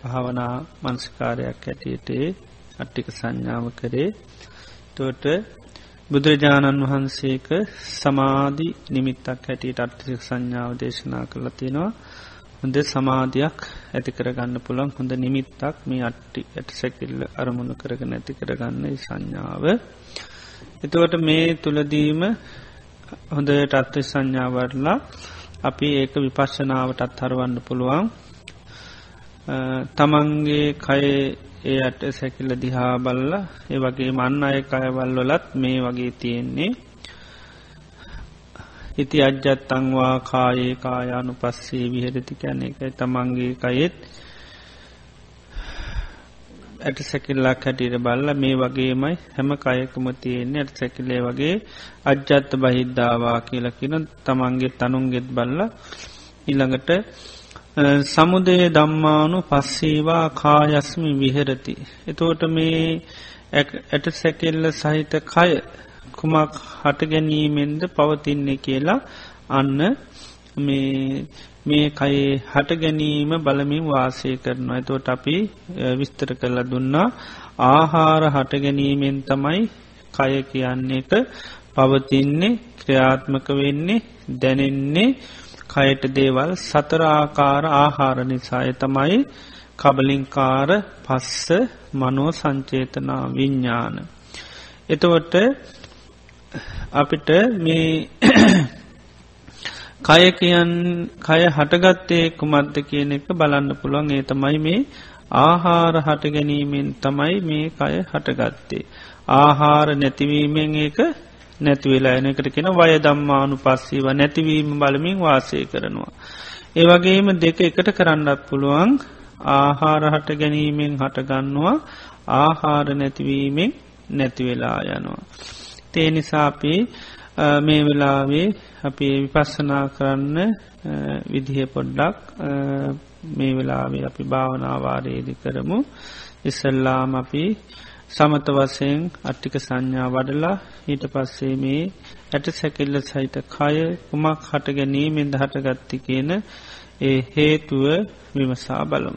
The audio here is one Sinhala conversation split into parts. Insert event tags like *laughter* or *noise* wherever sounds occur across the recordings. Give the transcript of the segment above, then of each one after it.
භාවනා මංස්කාරයක් ඇටියට අට්ටික සංඥාව කරේ. තොට බුදුරජාණන් වහන්සේක සමාධි නිමිත්තක් හැටියට අට්ටික සංඥාව දේශනා කරලා තියෙනවා. හොඳ සමාධයක් ඇති කරගන්න පුළන් හොඳ නිමිත්තක් මේ අට්ටි ඇට සැකිල්ල අරමුණු කරග නැති කරගන්න සංඥාව. එතුවට මේ තුළදීම හොඳට අත්ව සංඥාවරලා අපි ඒක විපශ්ෂනාවටත් හරවන්න පුළුවන්. තමන්ගේ කයේ ඒ අට සැකිල්ල දිහා බල්ල ඒ වගේ මන්න අය කයවල්ලොලත් මේ වගේ තියෙන්නේ. ඉති අජ්ජත්තංවා කායේ කායානු පස්සේ විහෙරති කැන එකයි තමන්ගේ කයෙත් ඇට සැකිල්ලක් හැටියට බල්ල මේ වගේමයි හැම කයකම තියෙන්නේ. ඇට සැකිලේ වගේ අජ්ජත්ත බහිද්ධාවා කියලකින තමන්ගේ තනුන්ගෙත් බල්ල ඉළඟට සමුදය දම්මානු පස්සේවා කායස්මි විහෙරති. එතෝට මේ ඇට සැකෙල්ල සහිත කය කුමක් හට ගැනීමෙන්ද පවතින්නේ කියලා අන්න මේ කයේ හට ගැනීම බලමින් වාසය කරනවා. එතෝට අපි විස්තර කරල දුන්නා ආහාර හට ගැනීමෙන් තමයි කය කියන්නේ එක පවතින්නේ ක්‍රියාත්මක වෙන්නේ දැනෙන්නේ කයට දේවල් සතරාකාර ආහාර නිසාය තමයි කබලින්කාර පස්ස මනෝ සංචේතනා විඤ්ඥාන. එතවට අපිට මේ *coughs* කය කියන් කය හටගත්තේ කුමද්ද කියන එක බලන්න පුළුවන් ඒ තමයි මේ ආහාර හට ගැනීමෙන් තමයි මේ කය හටගත්තේ. ආහාර නැතිවීමෙන් ඒක නැතිවෙලා එනකට කෙන වය දම්මානු පස්සීව නැතිවීම බලමින් වාසය කරනවා. ඒවගේම දෙක එකට කරන්නත් පුළුවන් ආහාර හට ගැනීමෙන් හටගන්නවා ආහාර නැතිවීමෙන් නැතිවෙලා යනවා. තේ නිසාපි මේ වෙලාවේ අපි විපස්සනා කරන්න විදිහ පොඩ්ඩක් මේ වෙලාවේ අපි භාවනාවාරයේදි කරමු ඉස්සල්ලාම අපි සමත වසයෙන් අට්ටික සංඥා වඩලා ඊට පස්සේ මේ ඇට සැකිල්ල සහිත කය කුමක් හට ගැනීමෙන්ද හටගත්ති කියන ඒ හේතුව විමසා බලම්.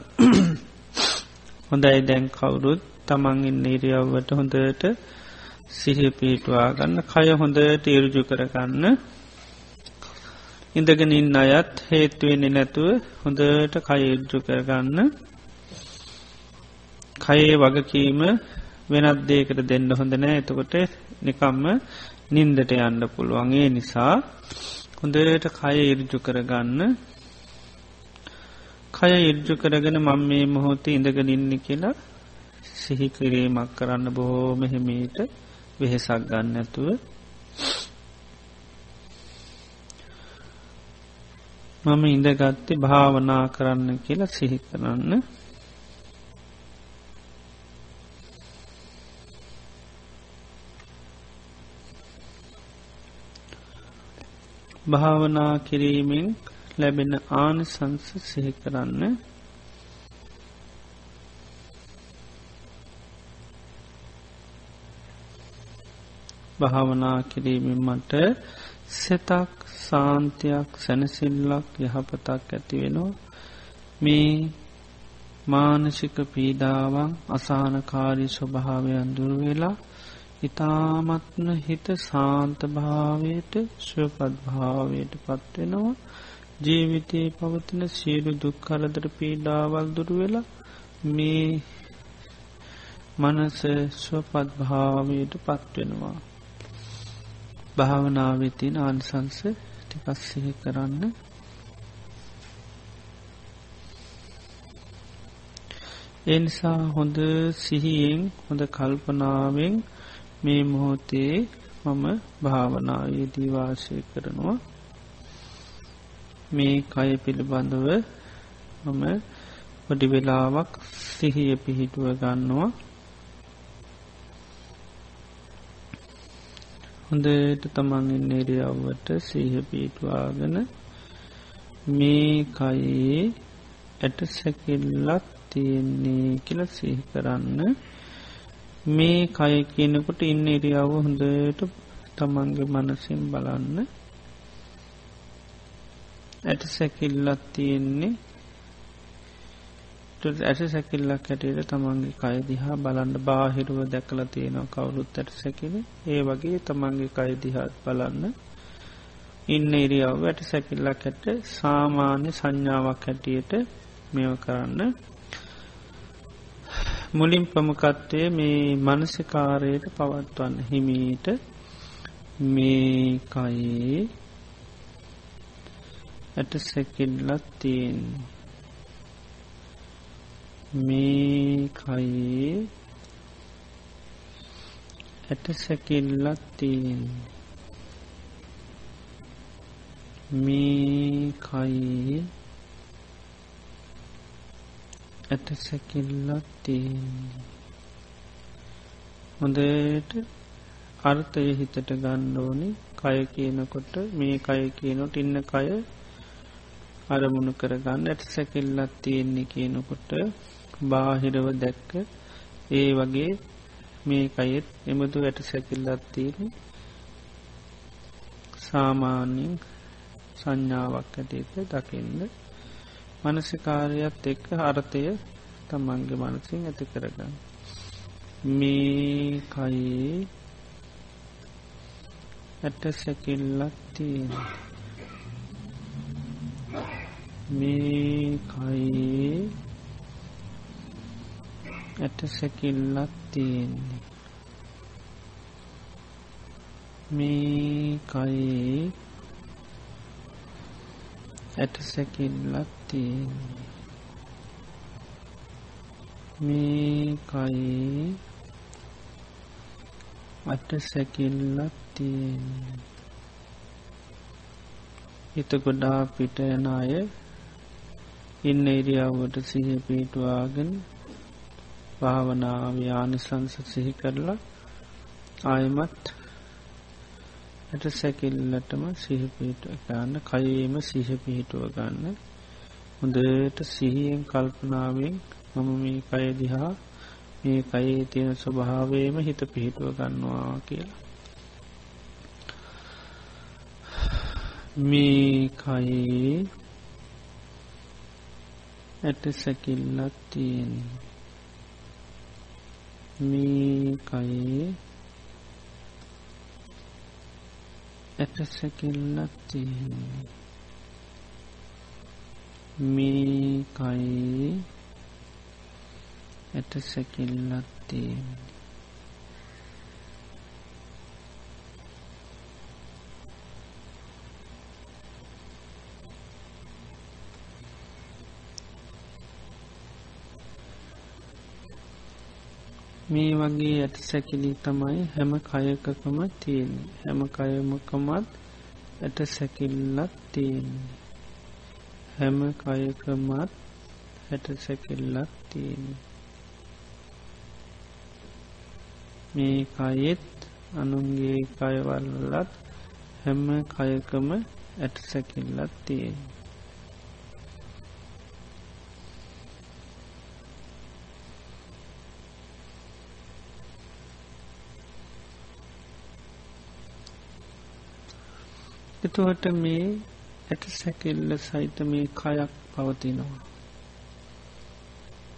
*coughs* හොඳයි දැන් කවුරුත් තමන් ඉන්න ඉරියව්වට හොඳට සිහ පිහිටවා ගන්න කය හොඳට ඉරජු කරගන්න ඉඳගෙන ඉන්න අයත් හේතුවෙන්නේ නැතුව හොඳට කය ඉරජු කරගන්න කයේ වගකීම වෙනත් දේකට දෙන්න හොඳ නෑ. එතකොට නිකම්ම නින්දට යන්න පුළුවන්ගේ නිසා හොඳට කය ඉරජු කරගන්න. කය ඉර්ජු කරගෙන මං මේ මොහොත ඉඳගෙන ඉන්න කියලා සිහිකිරීමක් කරන්න බොහෝ මෙහෙමීට වෙහෙසක් ගන්න ඇතුව මම ඉඳගත්තේ භාවනා කරන්න කියලා සිහි භාවනා කිරීමෙන් ලැබෙන ආනිසංස සිහි කරන්න. භාවනා කිරීමෙන් මට සෙතක් සාන්තියක් සැනසිල්ලක් යහපතක් ඇතිවෙනවා මේ මානසික පීඩාවන් අසානකාරී ස්වභාවයන් දුරවෙලා ඉතාමත්න හිත සාන්තභාවයට ශ්‍රපත්භාවයට පත්වෙනවා ජීවිතයේ පවතින සියලු දුක්කරදර පීඩාවල් දුරුවෙලා මේ මනස ස්වපත්භාවයට පත්වෙනවා භාවනාවතින ආනිසංස ටිකස්සිහි කරන්න. එනිසා හොඳ සිහියෙන් හොඳ කල්පනාවෙන් මේ මොහොතේ මම භාවනායේදී වාසය කරනවා. මේ කය පිළිබඳව මම පොඩි වෙලාවක් සිහිය පිහිටුව ගන්නවා. හොඳට තමන්ගෙන් නිරියව්වට සීහ පිටවාගෙන මේ කයේ ඇට සැකිල්ලක් තියෙන්නේ කියල සිහි කරන්න. මේ කය කියනකොට ඉන්න ඉරියාව හොඳට තමන්ගේ මනසින් බලන්න. ඇට සැකිල්ලත් තියෙන්නේ. ඇට සැකිල්ලක් හැටියට තමන්ගේ කයදිහා බලන්න බාහිරුව දැකල තියෙනවා කවුරුත් ඇට සැකින ඒ වගේ තමන්ගේ කයදිහාත් බලන්න. ඉන්න ඉරියාව වැට සැකිල්ලක් ඇට සාමාන්‍ය සංඥාවක් හැටියට මෙව කරන්න. මුලින් ප්‍රමකත්වය මේ මනසිකාරයට පවත්වන්න හිමීට මේ කයේ ඇට සැකිල්ලත් තියෙන් මේ කයේ ඇට සැකිල්ලත් තියෙන් මේ කයේ ඇට සැකිල්ලත් තියන්නේ හොඳට අර්ථය හිතට ගණ්ඩෝනි කය කියනකොට මේ කය කියනොට ඉන්න කය අරමුණු කරගන්න ඇට සැකිල්ලත් තියෙන්නේ කියනකොට බාහිරව දැක්ක ඒ වගේ මේ කයෙත් එමදු ඇට සැකිල්ලත් තියෙන සාමාන්‍යින් සංඥාවක් ඇටේට දකින්න මනසිකාරයත් එක්ක අර්ථය තමන්ගේ මනසින් ඇති කරගන්න. මේ කයේ ඇට සැකිල්ලක් තියෙන මේ කයේ ඇට සැකිල්ලක් තියෙන්නේ. මේ කයේ ඇට සැකිල්ලක් තියෙන්නේ. මේ කයේ අට සැකිල්ලක් තියෙන්නේ. හිත ගොඩා පිට යන අය ඉන්න ඉරියාවට සිහ පිටවාගෙන භාවනාව යානිසංස සිහි කරලා ආයමත් ඇට සැකිල්ලටම සිහපිට ගන්න කයේම සිහ පිහිටුව ගන්න. හොඳට සිහියෙන් කල්පනාවෙන් මම මේ කය දිහා මේ කයේ තියෙන ස්වභාවයම හිත පිහිටුව ගන්නවා කියලා. මේ කයේ ඇට සැකිල්ලක් තියෙන් මේ කයේ ඇට සැකිල්ලක් තියෙන්නේ මේ කයේ ඇට සැකිල්ලක් මේ වගේ ඇති සැකිලි තමයි හැම කයකකම තියෙන හැම කයමකමත් ඇට සැකිල්ලක් තියෙන්නේ. හැම කයකමත් ඇට සැකිල්ලක් තියෙන මේ කයෙත් අනුන්ගේ කයවල්ලත් හැම කයකම ඇට සැකිල්ලක් තියෙන්නේ. එතුවට මේ ඇට සැකිල්ල සහිත මේ කයක් පවතිනවා.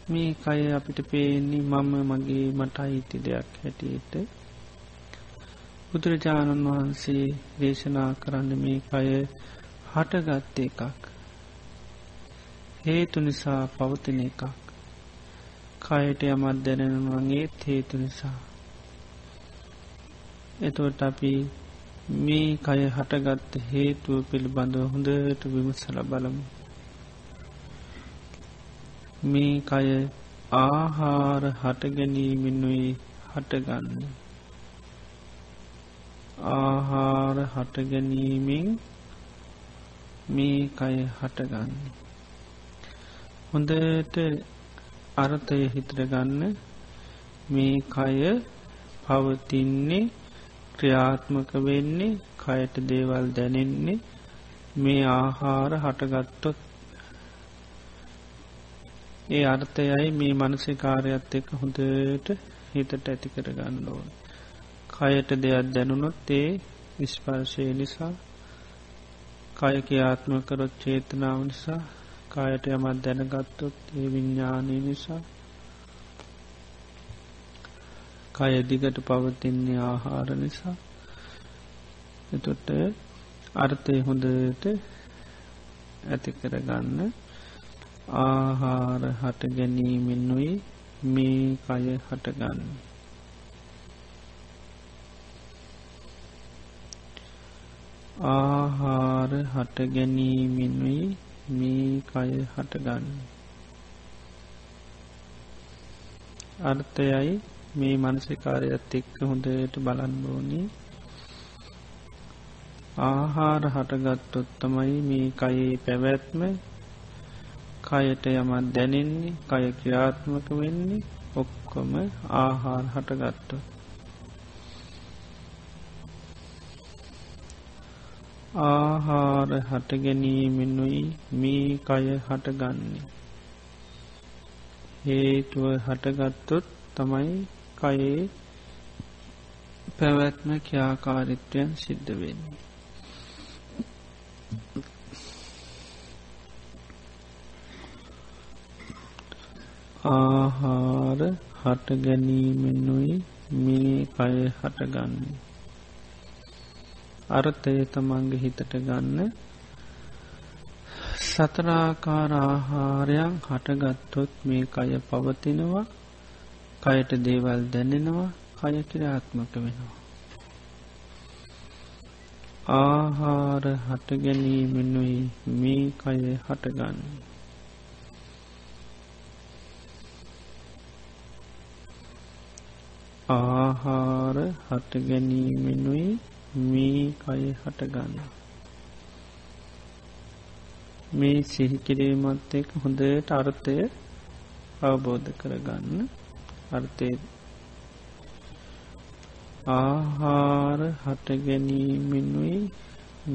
මේ කය අපිට පේන්නේ මම මගේ මට අයිති දෙයක් හැටියට. බුදුරජාණන් වහන්සේ දේශනා කරන්න මේ කය හටගත්ත එකක්. හේතු නිසා පවතින එකක්. කයට යමත් දැනෙනවගේ හේතු නිසා. එතුවට අපි මේ කය හටගත්ත හේතුව පිළිබඳව හොඳට විමසල බලමු. මේ කය ආහාර හටගැනීමෙනුයි හටගන්න. ආහාර හටගැනීමෙන් මේ කය හටගන්න. හොඳට අරතය හිතරගන්න මේ කය පවතින්නේ ක්‍රියාත්මක වෙන්නේ කයට දේවල් දැනෙන්නේ මේ ආහාර හටගත්තොත්. ඒ අර්ථයයි මේ මනසිකාරයත් එක හොඳට හිතට ඇති කර ගන්න ඕන. කයට දෙයක් දැනුනොත් ඒ විස්පර්ශය නිසා කය ක්‍රියාත්ම කරොත් චේතනාව නිසා කායට යමත් දැනගත්තොත් ඒ විඤ්ඥානය නිසා කය දිගට පවතින්නේ ආහාර නිසා. එතොට අර්ථය හොඳට ඇති කරගන්න ආහාර හට ගැනීමෙන්නුයි මේ කය හටගන්න. ආහාර හට ගැනීමෙන්නුයි මේ කය හටගන්න. අර්ථයයි මේ මනසිකාරයත් එක්ක හොඳට බලන්බෝනී ආහාර හටගත්තොත්තමයි මේ කයේ පැවැත්ම කයට යමත් දැනෙන්නේ කය ක්‍රියාත්මක වෙන්නේ ඔක්කොම ආහාර හටගත්තු. ආහාර හටගැනීමෙනුයි මේ කය හටගන්නේ. හේතුව හටගත්තොත් තමයි කයේ පැවැත්ම ක්‍යාකාරිත්වයන් සිද්ධ වෙන්නේ. ආහාර හට ගැනීමෙනුයි මේ කය හටගන්නේ. අර්ථය තමන්ගේ හිතට ගන්න සතරාකාර ආහාරයන් හටගත්තොත් මේ කය පවතිනවා කයට දේවල් දැනෙනවා කය කිරාත්මක වෙනවා. ආහාර හටගැනීමෙනුයි මේ කය හටගන්න. ආහාර හටගැනීමෙනුයි මේ කය හටගන්න. මේ සිහිකිරීමත් එක් හොඳට අර්ථය අවබෝධ කරගන්න අර්ථය ආහාර හටගැනීමෙනුයි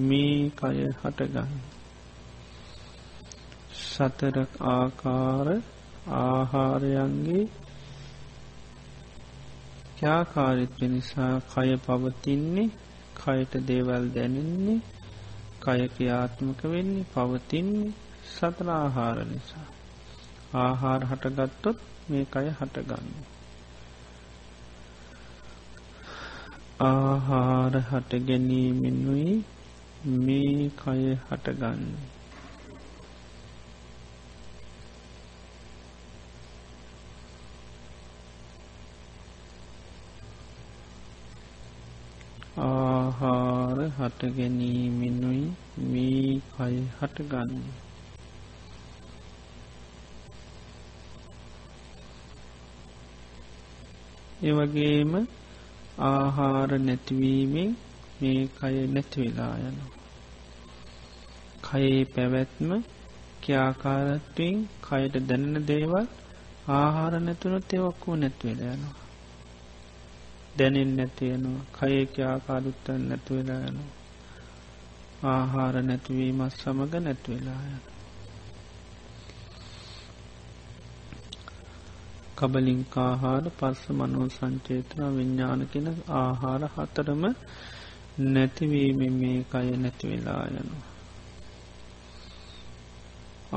මේ කය හටගන්න. සතරක් ආකාර ආහාරයන්ගේ ක්‍යාකාරිත්ව නිසා කය පවතින්නේ කයට දේවල් දැනෙන්නේ කය ක්‍රියාත්මක වෙන්නේ පවතින්නේ සතර ආහාර නිසා. ආහාර හටගත්තොත් මේ කය හටගන්න. ආහාර හට ගැනීමෙනුයි මේ කය හටගන්නේ. ආහාර හට ගැනීමෙනුයි මේ කය හටගන්නේ. ඒවගේම ආහාර නැතිවීමෙන් මේ කය නැතිවෙලා යන. කයේ පැවැත්ම ක්‍යාකාරත්වයෙන් කයට දැනන දේවල් ආහාර නැතුනොත් එවක්කෝ නැත්වෙල යනවා. දැනෙන් නැතියනවා කයක ආකාරුත්තන් නැතිවෙලා යනවා. ආහාර නැතිවීමත් සමඟ නැත්වෙලා යන. කබලින්කාහාර පස්ස මනෝ සංචේතන විඤ්ඥාන කෙන ආහාර හතරම නැතිවීම මේ කය නැතිවෙලා යනවා.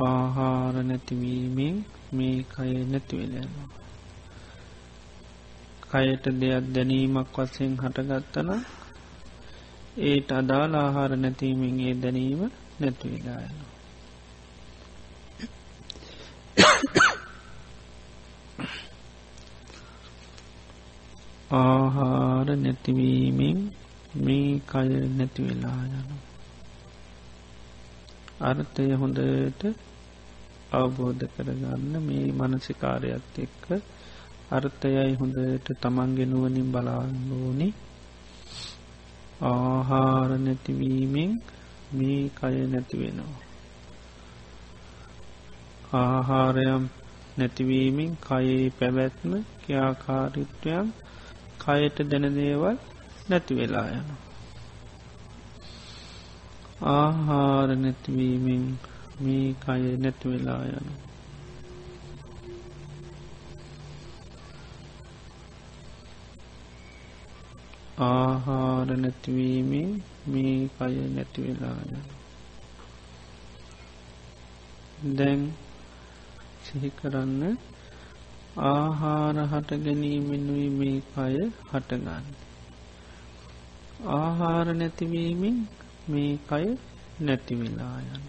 ආහාර නැතිවීමෙන් මේ කය නැතිවෙලයනවා. කයට දෙයක් දැනීමක් වසයෙන් හටගත්තන ඒට අදාළ ආහාර නැතිීමෙන් ඒ දැනීම නැතිවෙලායනවා. ආහාර නැතිවීමෙන් මේ කය නැතිවෙලා යන. අර්ථය හොඳට අවබෝධ කරගන්න මේ මනසිකාරයත් එක්ක අර්ථයයි හොඳට තමන්ගෙනුවනින් බලාන්නෝනි ආහාර නැතිවීමෙන් මේ කය නැතිවෙනවා. ආහාරයම් නැතිවීමෙන් කයේ පැවැත්ම ක්‍යාකාරිත්වයන් කයට දැනදේවල් නැති වෙලා යන. ආහාර නැතිවීමෙන් මේ කය නැති වෙලා යන. ආහාර නැතිවීමෙන් මේ කය නැතිවෙලා යන. දැන් සිහි කරන්න ආහාර හට ගැනීමෙනුයි මේ කය හටගන්න. ආහාර නැතිවීමෙන් මේ කය නැතිවෙලා යන.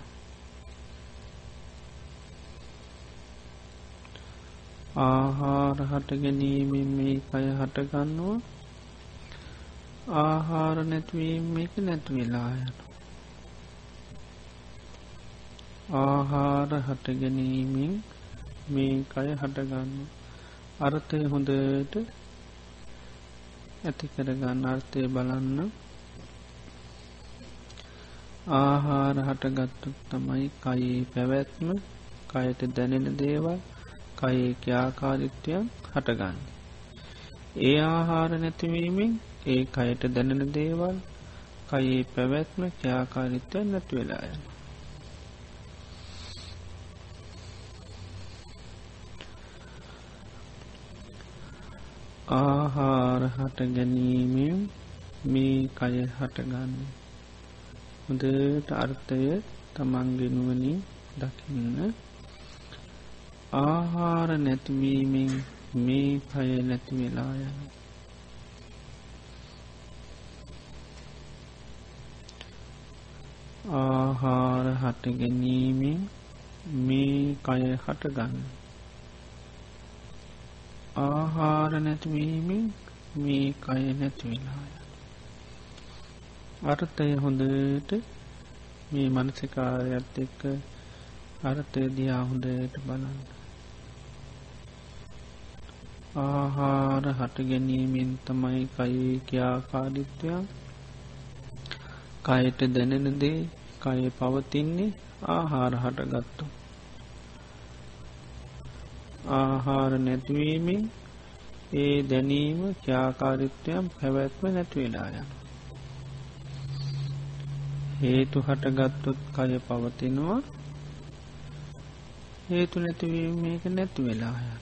ආහාර හට ගැනීමෙන් මේ කය හටගන්නවා ආහාර නැතිවීම එක නැතිවෙලා යන. ආහාර හට ගැනීමෙන් මේ කය හටගන්න. අර්ථය හොඳට ඇති කරගන්න අර්ථය බලන්න. ආහාර හටගත්තු තමයි කයේ පැවැත්ම කයට දැනෙන දේවල් කයේ ක්‍යාකාරිත්වයන් හටගන්න. ඒ ආහාර නැතිවීමෙන් ඒ කයට දැනෙන දේවල් කයේ පැවැත්ම ක්‍යාකාරිත්වයන් නැති ආහාර හට ගැනීමෙන් මේ කය හටගන්න. හොඳට අර්ථය තමන්ගෙනුවනින් දකින්න ආහාර නැතිවීමෙන් මේ කය නැති වෙලා යන. ආහාර හට ගැනීමෙන් මේ කය හටගන්න. ආහාර නැතිවීමෙන් මේ කය නැතිවෙලාය. අර්ථය හොඳට මේ මනසිකාරයත් එක්ක අර්ථය දිහා හොඳට බලන්න. ආහාර හට ගැනීමෙන් තමයි කයේ ක්‍යාකාඩිත්වයක් කයට දැනෙන දේ කය පවතින්නේ ආහාර හටගත්තු. ආහාර නැතිවීමෙන් ඒ දැනීම ක්‍යාකාරිත්වයම් පැවැත්ම නැතිවෙලා යන. හේතු හටගත්තුත් කය පවතිනවා හේතු නැතිවීම මේක නැති වෙලා යන.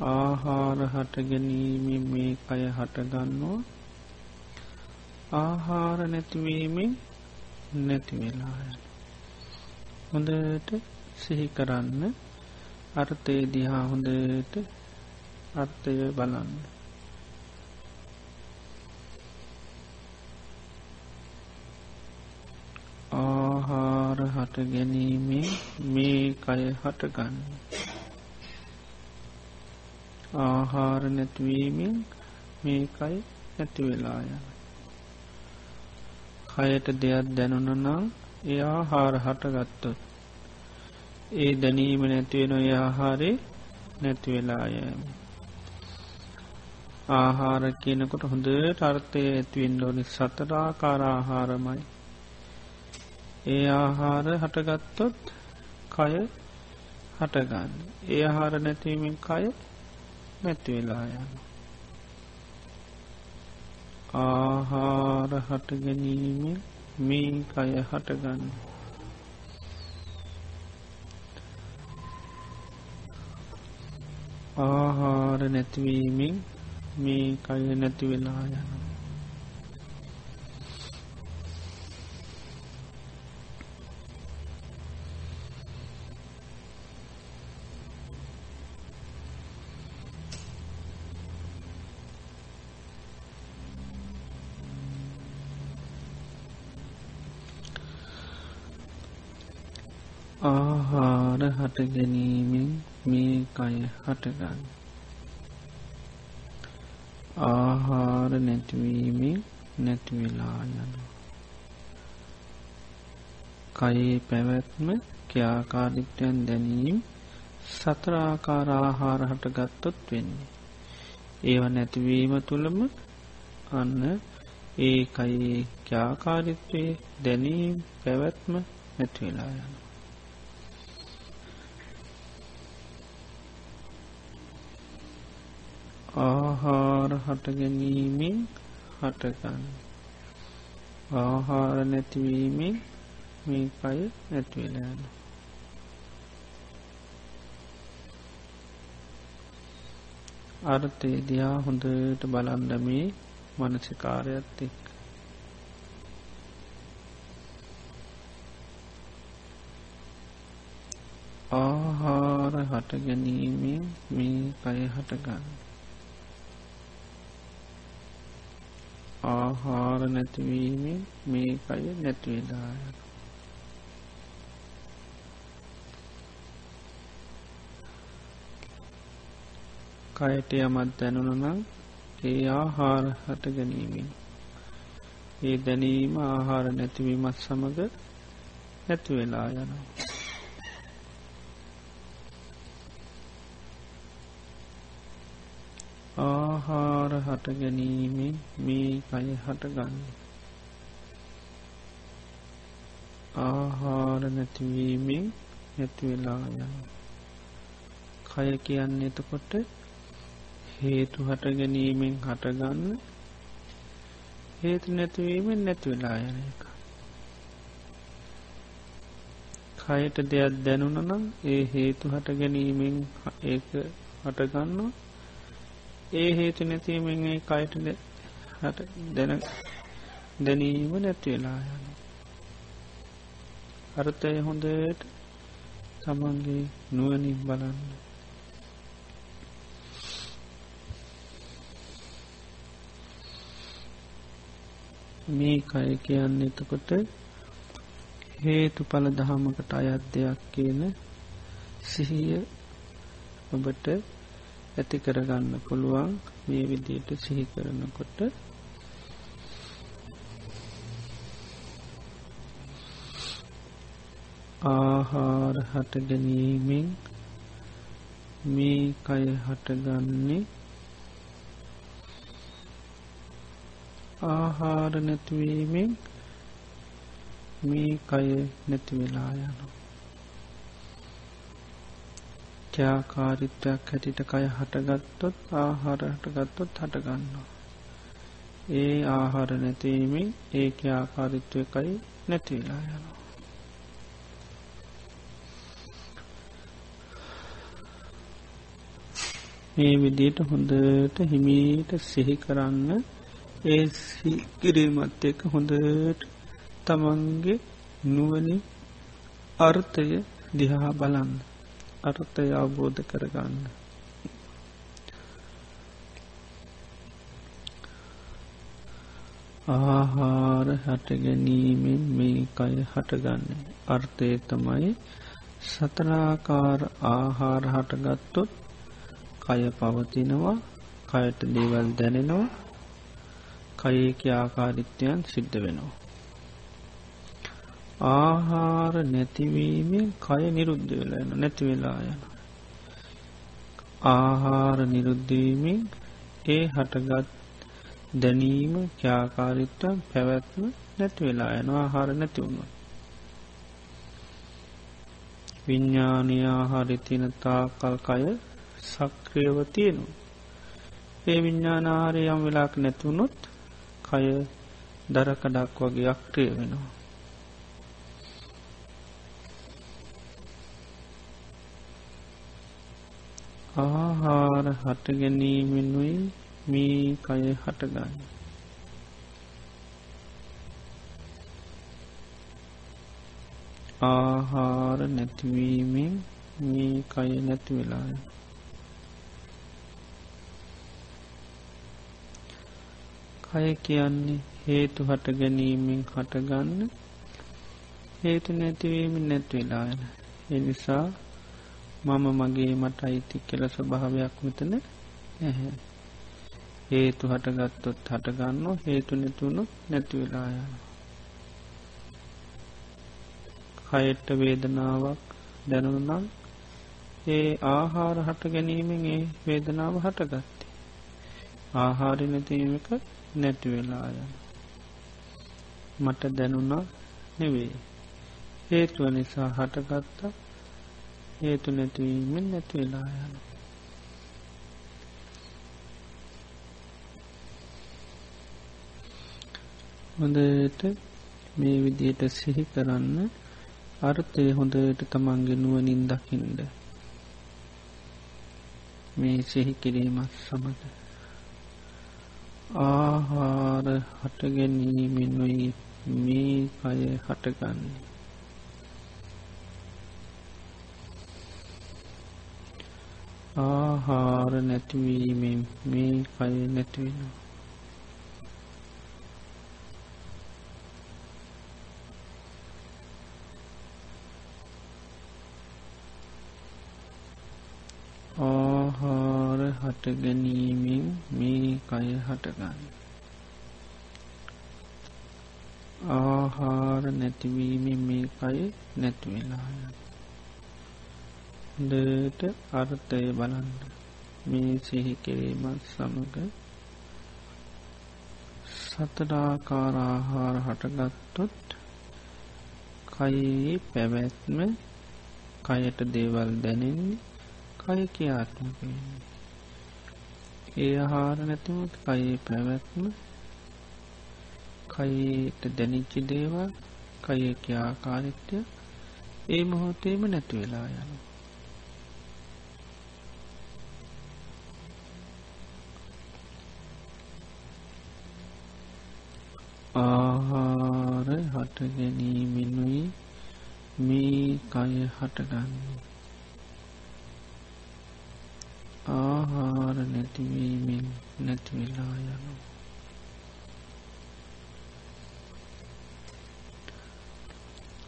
ආහාර හට ගැනීම මේ කය හටගන්නවා ආහාර නැතිවීමෙන් නැතිවෙලාය. හොඳට සිහි කරන්න අර්ථය දිහා හොඳට අර්ථය බලන්න. ආහාර හට ගැනීමෙන් මේ කය හටගන්න. ආහාර නැතිවීමෙන් මේකයි නැතිවෙලා යන. කයට දෙයක් දැනුන නම් ඒ ආහාර හටගත්තොත්. ඒ දැනීම නැතිවෙන ඒ ආහාරේ නැතිවෙලායම. ආහාර කියනකොට හොඳ ටර්ථය ඇත්වෙන් ඩෝනි සතරාකාර ආහාරමයි. ඒ ආහාර හටගත්තොත් කය හටගන්න. ඒ ආහාර නැතිවීමෙන් කය නැතිවෙලා යන්න. ආහාර හට ගැනීමෙන් මේ කය හටගන්න. ආහාර නැතිවීමෙන් මේ කය නැතිවෙලා යන. ආහාර හට ගැනීමෙන් මේ කය හටගන්න. ආහාර නැතිවීමෙන් නැතිවෙලා යන. කයේ පැවැත්ම ක්‍යාකාරිත්‍යයන් දැනීම් සතරාකාර ආහාර හටගත්තොත් වෙන්නේ. ඒව නැතිවීම තුළම අන්න ඒ කයේ ක්‍යාකාරිත්වය දැනීම් පැවැත්ම නැතිවෙලා යන. ආහාර හටගැනීමෙන් හටගන්න. ආහාර නැතිවීමෙන් මේ කය නැතිවෙලාන අර්ථය දයා හොඳට බලන්ඩමේ මනසිකාරයත් එක් ආහාර හට ගැනීමෙන් මේ කය හටගන්න. ආහාර නැතිවීමෙන් මේ කය නැතිවෙලායන කයට යමත් දැනුනනම් ඒ ආහාර හට ගැනීමෙන් ඒ දැනීම ආහාර නැතිවීමත් සමඟ නැතිවෙලා යනවා. ආහාර හට ගැනීමෙන් මේ කය හටගන්න ආහාර නැතිවීමෙන් නැතිවෙලා යන කය කියන්නේ එතකොට හේතු හට ගැනීමෙන් හටගන්න හේතු නැතිවීමෙන් නැතිවෙලා යන එක. කයට දෙයක් දැනුනනම් ඒ හේතු හට ගැනීමෙන් ඒක හටගන්නවා ඒ හේතු නැතිීමෙන් ඒ කයට හට දැන දැනීම නැතිවෙලා යන අර්ථය හොඳට තමන්ගේ නුවනින් බලන්න. මේ කය කියන්න එතකොට හේතු පල දහමකට අයත් දෙයක් කියන සිහිය ඔබට ඇති කරගන්න පුළුවන් මේ විදියට සිහි කරනකොට. ආහාර හට ගැනීමෙන් මේ කය හටගන්නේ ආහාර නැතිවීමෙන් මේ කය නැතිවෙලා යනවා. ක්‍යාකාරිත්වයක් හැටිට කය හටගත්තොත් ආහාර හටගත්තොත් හටගන්නවා. ඒ ආහාර නැතිීමෙන් ඒ ආකාරිත්වයකයි නැතිවෙලා යනවා. මේ විදියට හොඳට හිමීට සිහි කරන්න ඒ කිරීමත් එක හොඳට තමන්ගේ නුවනි අර්ථය දිහා බලන්න. අර්ථය අවබෝධ කරගන්න. ආහාර හටගැනීමෙන් මේ කය හටගන්න. අර්ථය තමයි සතරාකාර ආහාර හටගත්තොත් කය පවතිනවා කයට දේවල් දැනෙනවා කයේක ආකාරිත්‍යයන් සිද්ධ වෙනවා. ආහාර නැතිවීමෙන් කය නිරුද්ධ වෙලා යන නැති වෙලා යන ආහාර නිරුද්ධවීමෙන් ඒ හටගත් දැනීම ක්‍යාකාරිත්වම් පැවැත්ම නැති වෙලා යන ආහාර නැතිවුණු විඤ්ඥානයාහාරිතින තාකල් කය සක්‍රියව තියෙනු ඒ විඤ්ඥානාරය යම් වෙලාක් නැතුවුණොත් කය දරකඩක් වගේ අක්‍රිය වෙනවා. ආහාර හට ගැනීමෙනුයි මේ කය හටගන්න. ආහාර නැතිවීමෙන් මේ කය නැති වෙලාය. කය කියන්නේ හේතු හට ගැනීමෙන් හටගන්න හේතු නැතිවීමෙන් නැත්වෙලායන. එනිසා මම මගේ මට අයිති කෙල ස්වභාවයක් මෙතන නැහැ. හේතු හටගත්තොත් හටගන්න හේතු නැතුුණු නැතිවෙලායන. කයෙට්ට වේදනාවක් දැනුනම් ඒ ආහාර හට ගැනීමෙන් ඒ වේදනාව හටගත්තේ. ආහාරි නැතිීමක නැතිවෙලායන. මට දැනුණා නෙවේ. හේතුව නිසා හටගත්තා හේතු නැතිවීමෙන් නැති වෙලා යන හොඳට මේ විදියට සිහි කරන්න අර්ථය හොඳට තමන්ගේ නුවනින් දකිින්ද? මේ සිහි කිරීමත් සමඟ ආහාර හටගැනීමෙනුයි මේ කය හටගන්නේ. ආහාර නැතිවීමෙන් මේ කය නැතිවෙනවා. ආහාර හටගැනීමෙන් මේ කය හටගන්න. ආහාර නැතිවීම මේ කය නැතිවෙලාය දට අර්ථය බලන්න. මේ සිහි කිරීමත් සමඟ සතඩාකාරආහාර හටගත්තොත් කයේ පැවැත්ම කයට දේවල් දැනෙන්නේ කය කියාත්මක ඒ ආහාර නැතිමුත් කයේ පැවැත්ම කයට දැනිච්චි දේවල් කය කියාකාරිත්‍ය ඒ මොහොතේම නැතු වෙලා යන ආහාර හට ගැනීමෙනුයි මේ කය හටගන්නේ. ආහාර නැතිවීමෙන් නැතිවෙලා යනු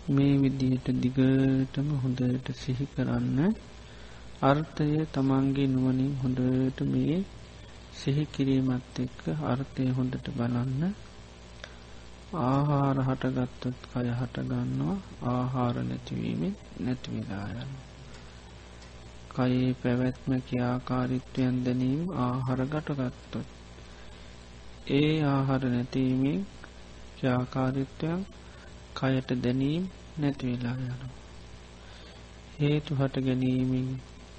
මේ විදිහට දිගටම හොඳට සිහි කරන්න අර්ථය තමන්ගේ නුවනින් හොඳට මේ සිහි කිරීමත් එක්ක අර්ථය හොඳට බලන්න ආහාර හටගත්තොත් කය හටගන්නවා ආහාර නැතිවීමෙන් නැතිවෙලා යනවා කයේ පැවැත්ම කියාකාරිත්වයන් දැනීම් ආහර ගටගත්තොත්. ඒ ආහර නැතිීමෙන් ක්‍යාකාරිත්වයන් කයට දැනීම් නැතිවෙලා යනු. හේතු හට ගැනීමෙන්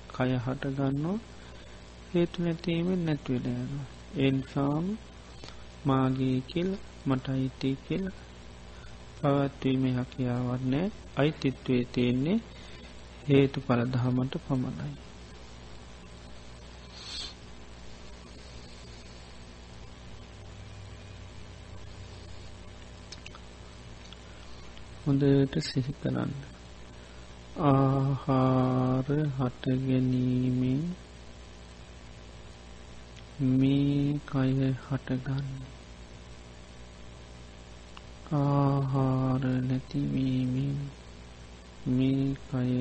කය හටගන්නවා හේතු නැතිීමෙන් නැත්වෙල යන. එන්සාම් මාගේ කෙල් මට අයිති කෙල් පවත්වීම හැකියාවන්නේ අයිතිත්වේ තියෙන්නේ හේතු පලදහමට පමණයි. හොඳට සිහි කරන්න. ආහාර හටගැනීමෙන් මේ කය හටගන්න. ආහාර නැතිවීමෙන් මේ කය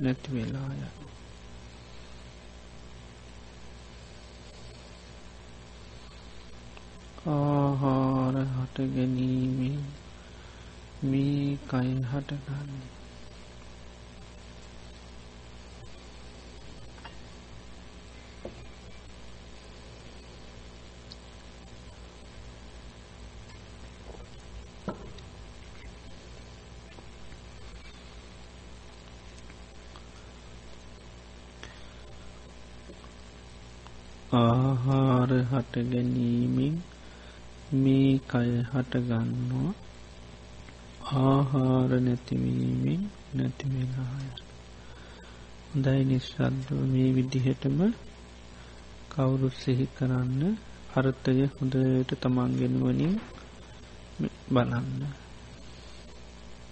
නැතිවෙලාය ආහාර හට ගැනීමෙන් මේ කය හටගන්නේ ආහාර හට ගැනීමෙන් මේ කය හටගන්නවා ආහාර නැතිවීමෙන් නැතිවෙලාය හොඳයි නිශ්ශද්ව මේ විදිහටම කවුරුත් සිහි කරන්න. අර්ථය හොඳට තමන්ගෙනුවනින් බලන්න.